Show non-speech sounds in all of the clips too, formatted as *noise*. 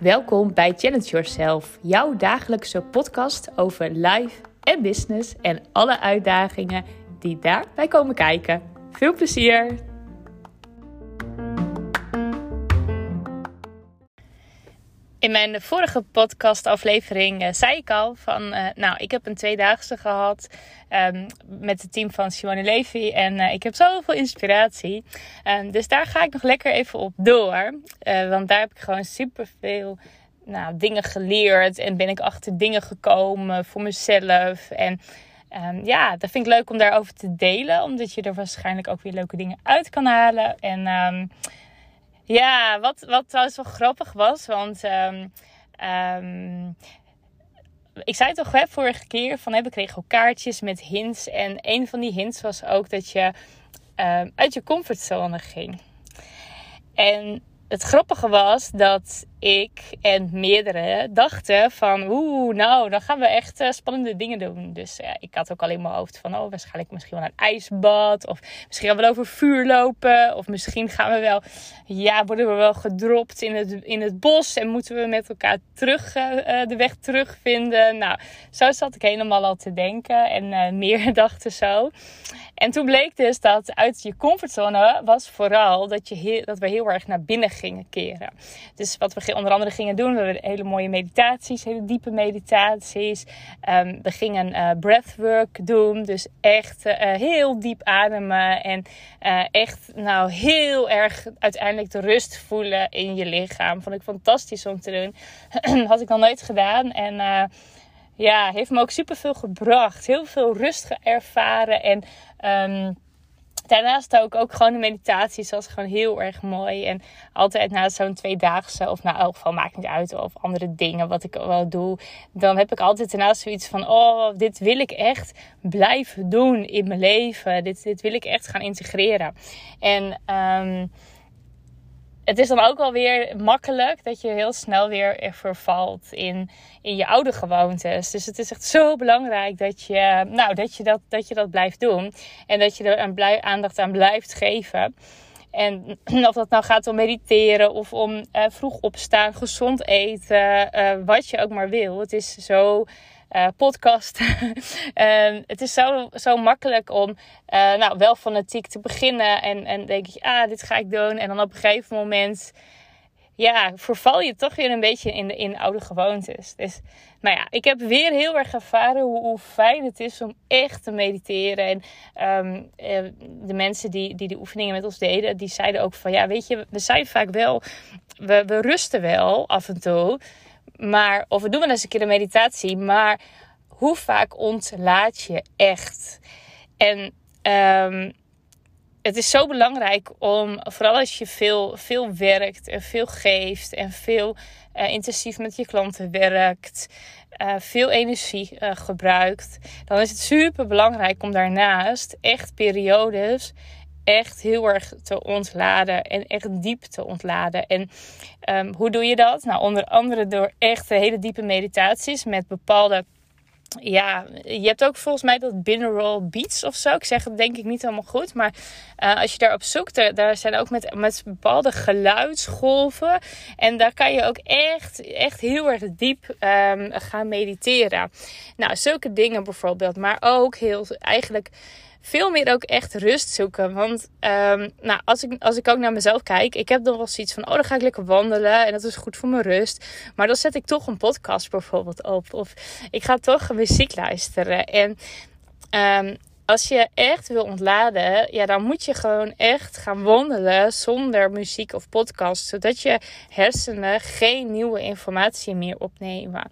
Welkom bij Challenge Yourself, jouw dagelijkse podcast over life en business en alle uitdagingen die daarbij komen kijken. Veel plezier! In mijn vorige podcastaflevering uh, zei ik al van, uh, nou, ik heb een tweedaagse gehad um, met het team van Simone Levy en uh, ik heb zoveel inspiratie. Um, dus daar ga ik nog lekker even op door, want daar heb ik gewoon super veel nou, dingen geleerd en ben ik achter dingen gekomen voor mezelf en um, ja, dat vind ik leuk om daarover te delen, omdat je er waarschijnlijk ook weer leuke dingen uit kan halen en ja, wat, wat trouwens wel grappig was, want um, um, ik zei toch hè, vorige keer van hè, we kregen ook kaartjes met hints. En een van die hints was ook dat je um, uit je comfortzone ging. En het grappige was dat ik en meerdere dachten van... Oeh, nou, dan gaan we echt uh, spannende dingen doen. Dus uh, ik had ook al in mijn hoofd van... Oh, waarschijnlijk misschien wel een ijsbad. Of misschien gaan we wel over vuur lopen. Of misschien gaan we wel... Ja, worden we wel gedropt in het, in het bos. En moeten we met elkaar terug, uh, de weg terugvinden. Nou, zo zat ik helemaal al te denken. En *laughs* meer dachten zo. En toen bleek dus dat uit je comfortzone was vooral dat, je heel, dat we heel erg naar binnen gingen keren. Dus wat we onder andere gingen doen, we hebben hele mooie meditaties, hele diepe meditaties. Um, we gingen uh, breathwork doen, dus echt uh, heel diep ademen en uh, echt nou heel erg uiteindelijk de rust voelen in je lichaam. Vond ik fantastisch om te doen. *clears throat* Had ik nog nooit gedaan en ja, heeft me ook super veel gebracht. Heel veel rust ervaren. En um, daarnaast ook, ook gewoon de meditaties was gewoon heel erg mooi. En altijd na zo'n tweedaagse, of na elk geval maakt niet uit, of andere dingen wat ik wel doe. Dan heb ik altijd daarnaast zoiets van, oh, dit wil ik echt blijven doen in mijn leven. Dit, dit wil ik echt gaan integreren. En um, het is dan ook wel weer makkelijk dat je heel snel weer vervalt in, in je oude gewoontes. Dus het is echt zo belangrijk dat je, nou, dat, je dat, dat je dat blijft doen. En dat je er een blij, aandacht aan blijft geven. En of dat nou gaat om mediteren of om uh, vroeg opstaan, gezond eten, uh, wat je ook maar wil. Het is zo uh, podcast. uh, *laughs* het is zo, zo makkelijk om uh, nou, wel fanatiek te beginnen. En, en denk je, ah, dit ga ik doen. En dan op een gegeven moment, ja, verval je toch weer een beetje in de in oude gewoontes. Dus, nou ja, ik heb weer heel erg ervaren hoe, hoe fijn het is om echt te mediteren. En um, de mensen die, die de oefeningen met ons deden, die zeiden ook van, ja, weet je, we zijn vaak wel, we, we rusten wel af en toe. Maar, of we doen wel eens een keer een meditatie, maar hoe vaak ontlaat je echt? En um, het is zo belangrijk om, vooral als je veel, veel werkt en veel geeft en veel uh, intensief met je klanten werkt, uh, veel energie uh, gebruikt, dan is het super belangrijk om daarnaast echt periodes echt heel erg te ontladen en echt diep te ontladen. En um, hoe doe je dat? Nou, onder andere door echt hele diepe meditaties met bepaalde. Ja, je hebt ook volgens mij dat binaural beats of zo. Ik zeg het denk ik niet helemaal goed. Maar uh, als je daarop zoekt, daar zijn ook met, met bepaalde geluidsgolven. En daar kan je ook echt, echt heel erg diep um, gaan mediteren. Nou, zulke dingen bijvoorbeeld. Maar ook heel eigenlijk veel meer ook echt rust zoeken. Want um, nou, als, ik, als ik ook naar mezelf kijk, ik heb dan wel zoiets van: oh, dan ga ik lekker wandelen en dat is goed voor mijn rust. Maar dan zet ik toch een podcast bijvoorbeeld op. Of ik ga toch muziek luisteren. En um, als je echt wil ontladen, ja, dan moet je gewoon echt gaan wandelen zonder muziek of podcast, zodat je hersenen geen nieuwe informatie meer opnemen.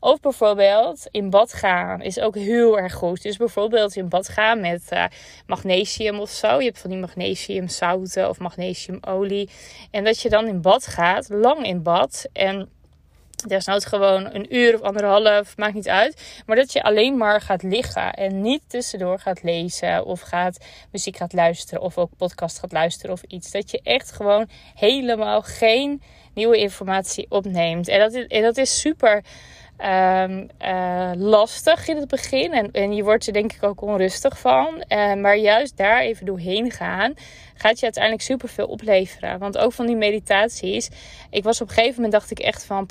Of bijvoorbeeld in bad gaan is ook heel erg goed. Dus bijvoorbeeld in bad gaan met uh, magnesium of zo. Je hebt van die magnesiumzouten of magnesiumolie. En dat je dan in bad gaat, lang in bad en Desnoods gewoon een uur of anderhalf, maakt niet uit. Maar dat je alleen maar gaat liggen en niet tussendoor gaat lezen of gaat muziek gaat luisteren of ook podcast gaat luisteren of iets. Dat je echt gewoon helemaal geen nieuwe informatie opneemt. En dat is, en dat is super ehm, eh, lastig in het begin. En, en je wordt er denk ik ook onrustig van. Uh, maar juist daar even doorheen gaan, gaat je uiteindelijk superveel opleveren. Want ook van die meditaties. Ik was op een gegeven moment dacht ik echt van.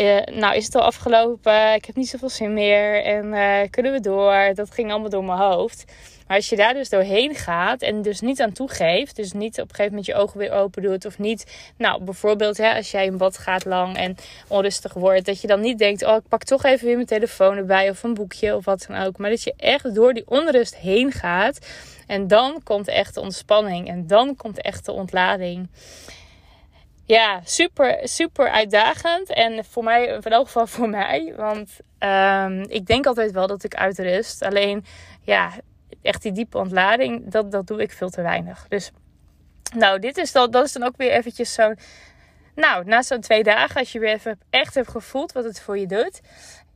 Uh, nou is het al afgelopen, ik heb niet zoveel zin meer en uh, kunnen we door. Dat ging allemaal door mijn hoofd. Maar als je daar dus doorheen gaat en dus niet aan toegeeft, dus niet op een gegeven moment je ogen weer open doet of niet, nou bijvoorbeeld hè, als jij in bad gaat lang en onrustig wordt, dat je dan niet denkt, oh ik pak toch even weer mijn telefoon erbij of een boekje of wat dan ook. Maar dat je echt door die onrust heen gaat en dan komt echt de ontspanning en dan komt echt de ontlading ja, super, super uitdagend. En voor mij, in elk geval voor mij. Want um, ik denk altijd wel dat ik uitrust. Alleen, ja, echt die diepe ontlading, dat, dat doe ik veel te weinig. Dus, nou, dit is dan, dat is dan ook weer eventjes zo'n... Nou, na zo'n twee dagen, als je weer even echt hebt gevoeld wat het voor je doet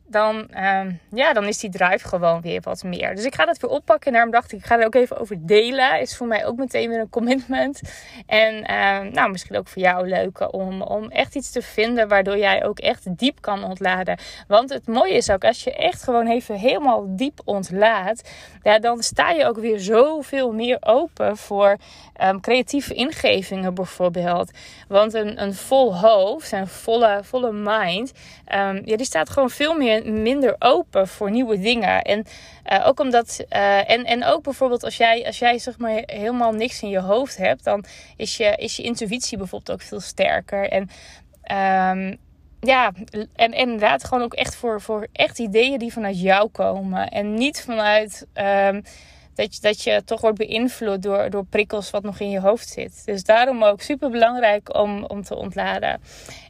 dan, uh, ja, dan is die drive gewoon weer wat meer. Dus ik ga dat weer oppakken. En daarom dacht ik, ik ga er ook even over delen. Is voor mij ook meteen weer een commitment. En uh, nou, misschien ook voor jou leuk om, om echt iets te vinden waardoor jij ook echt diep kan ontladen. Want het mooie is ook, als je echt gewoon even helemaal diep ontlaadt, ja, dan sta je ook weer zoveel meer open voor um, creatieve ingevingen bijvoorbeeld. Want een, een vol hoofd, een volle, volle mind, ja, die staat gewoon veel meer minder open voor nieuwe dingen. En uh, ook omdat, uh, en, en ook bijvoorbeeld als jij, als jij zeg maar helemaal niks in je hoofd hebt, dan is je, is je intuïtie bijvoorbeeld ook veel sterker. En um, ja, en, en inderdaad gewoon ook echt voor, voor echt ideeën die vanuit jou komen. En niet vanuit um, dat je, dat je toch wordt beïnvloed door, door prikkels wat nog in je hoofd zit. Dus daarom ook super belangrijk om, om te ontladen.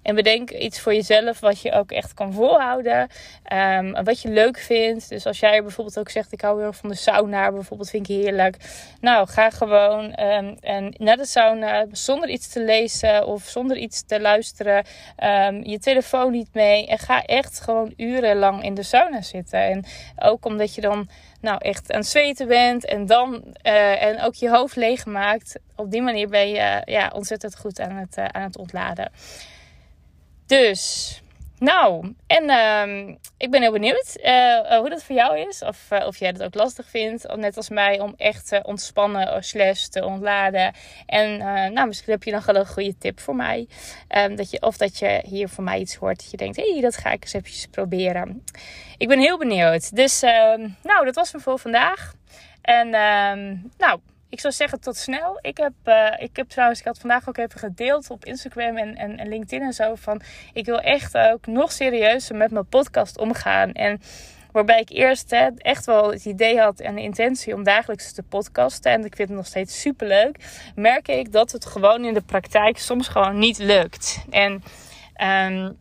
En bedenk iets voor jezelf wat je ook echt kan volhouden. Um, wat je leuk vindt. Dus als jij bijvoorbeeld ook zegt: Ik hou heel erg van de sauna, bijvoorbeeld, vind ik heerlijk. Nou, ga gewoon um, en naar de sauna zonder iets te lezen of zonder iets te luisteren. Um, je telefoon niet mee. En ga echt gewoon urenlang in de sauna zitten. En ook omdat je dan nou echt aan het zweten bent en dan uh, en ook je hoofd leeg maakt. Op die manier ben je ja, ontzettend goed aan het, uh, aan het ontladen. Dus, nou, en uh, ik ben heel benieuwd hoe dat voor jou is. Of, of jij het ook lastig vindt, net als mij, om echt te ontspannen slash te ontladen. En nou, misschien heb je nog wel een goede tip voor mij. Um, dat je, of dat je hier voor mij iets hoort dat je denkt, hé, hey, dat ga ik eens even proberen ik ben heel benieuwd. Dus uh, nou, dat was hem voor vandaag. En nou, ik zou zeggen tot snel. Ik heb, uh, ik heb trouwens, ik had vandaag ook even gedeeld op Instagram en, en, LinkedIn en zo. Van ik wil echt ook nog serieuzer met mijn podcast omgaan. En Waarbij ik eerst hè, echt wel het idee had en de intentie om dagelijks te podcasten. En ik vind het nog steeds super leuk. Merk ik dat het gewoon in de praktijk soms gewoon niet lukt. En um,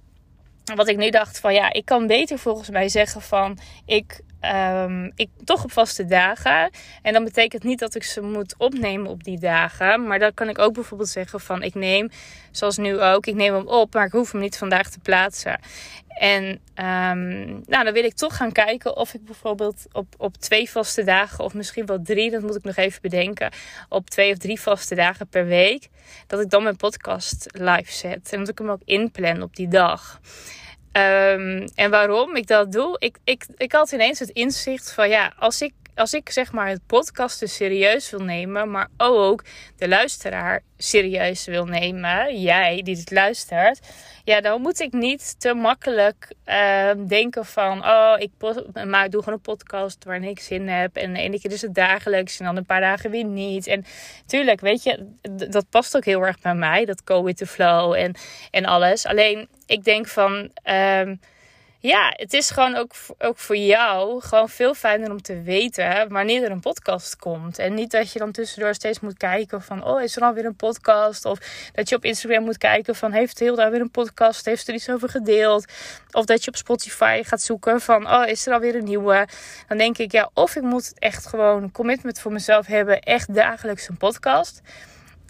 wat ik nu dacht van ja, ik kan beter volgens mij zeggen van ik, um, ik toch op vaste dagen. En dan betekent niet dat ik ze moet opnemen op die dagen. Maar dan kan ik ook bijvoorbeeld zeggen van ik neem, zoals nu ook, ik neem hem op, maar ik hoef hem niet vandaag te plaatsen. En um, nou, dan wil ik toch gaan kijken of ik bijvoorbeeld op, op twee vaste dagen, of misschien wel drie, dat moet ik nog even bedenken, op twee of drie vaste dagen per week, dat ik dan mijn podcast live zet. En dat ik hem ook inplan op die dag. Um, en waarom ik dat doe? Ik, ik, ik had ineens het inzicht van ja, als ik als ik zeg maar het podcasten serieus wil nemen, maar ook de luisteraar serieus wil nemen, jij die het luistert, ja, dan moet ik niet te makkelijk uh, denken van, oh, ik maar doe gewoon een podcast waarin ik zin heb en de ene keer is het dagelijks en dan een paar dagen weer niet. En tuurlijk, weet je, dat past ook heel erg bij mij, dat the flow en, en alles. Alleen, ik denk van, um, ja, het is gewoon ook, ook voor jou gewoon veel fijner om te weten wanneer er een podcast komt. En niet dat je dan tussendoor steeds moet kijken van, oh, is er alweer een podcast? Of dat je op Instagram moet kijken van, heeft Hilda weer een podcast? Heeft er iets over gedeeld? Of dat je op Spotify gaat zoeken van, oh, is er alweer een nieuwe? Dan denk ik, ja, of ik moet echt gewoon commitment voor mezelf hebben, echt dagelijks een podcast.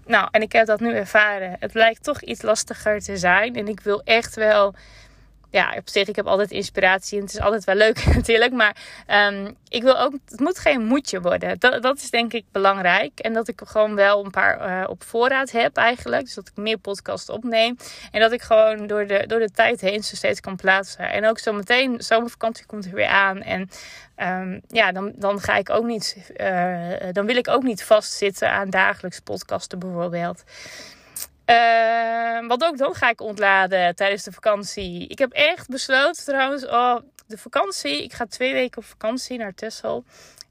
Nou, en ik heb dat nu ervaren. Het lijkt toch iets lastiger te zijn. En ik wil echt wel ja, op zich, ik heb altijd inspiratie en het is altijd wel leuk *laughs* natuurlijk. Maar ehm, ik wil ook, het moet geen moedje worden. Dat, dat is denk ik belangrijk. En dat ik gewoon wel een paar uh, op voorraad heb eigenlijk. Dus dat ik meer podcasts opneem. En dat ik gewoon door de, door de tijd heen zo steeds kan plaatsen. En ook zo meteen, zomervakantie komt er weer aan. En um, ja, dan, dan ga ik ook niet, uh, dan wil ik ook niet vastzitten aan dagelijks podcasten bijvoorbeeld. Uh, wat ook dan ga ik ontladen tijdens de vakantie. Ik heb echt besloten trouwens, oh, de vakantie. Ik ga twee weken op vakantie naar Texel.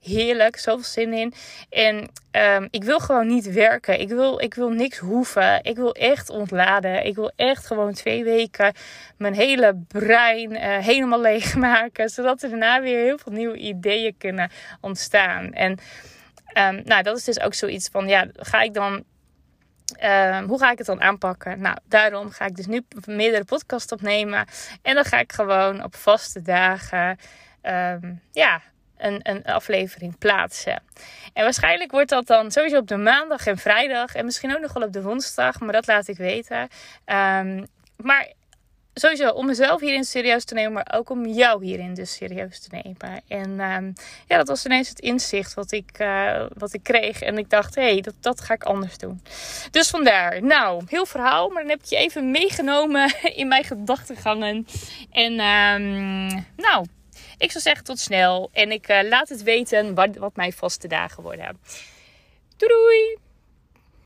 Heerlijk, zoveel zin in. En um, ik wil gewoon niet werken. Ik wil, ik wil niks hoeven. Ik wil echt ontladen. Ik wil echt gewoon twee weken mijn hele brein uh, helemaal *laughs* leegmaken. Zodat er daarna weer heel veel nieuwe ideeën kunnen ontstaan. En um, nou, dat is dus ook zoiets van, ja, ga ik dan Uh, hoe ga ik het dan aanpakken? Nou, daarom ga ik dus nu meerdere podcasts opnemen. En dan ga ik gewoon op vaste dagen um, ja, een, een aflevering plaatsen. En waarschijnlijk wordt dat dan sowieso op de maandag en vrijdag. En misschien ook nog wel op de woensdag. Maar dat laat ik weten. Um, maar sowieso om mezelf hierin serieus te nemen, maar ook om jou hierin dus serieus te nemen. En um, ja, dat was ineens het inzicht wat ik, uh, wat ik kreeg. En ik dacht, hé, hey, dat, dat ga ik anders doen. Dus vandaar. Nou, heel verhaal, maar dan heb ik je even meegenomen *laughs* in mijn gedachtegangen. En um, nou, ik zou zeggen tot snel. En ik uh, laat het weten wat, wat mijn vaste dagen worden. Doei doei!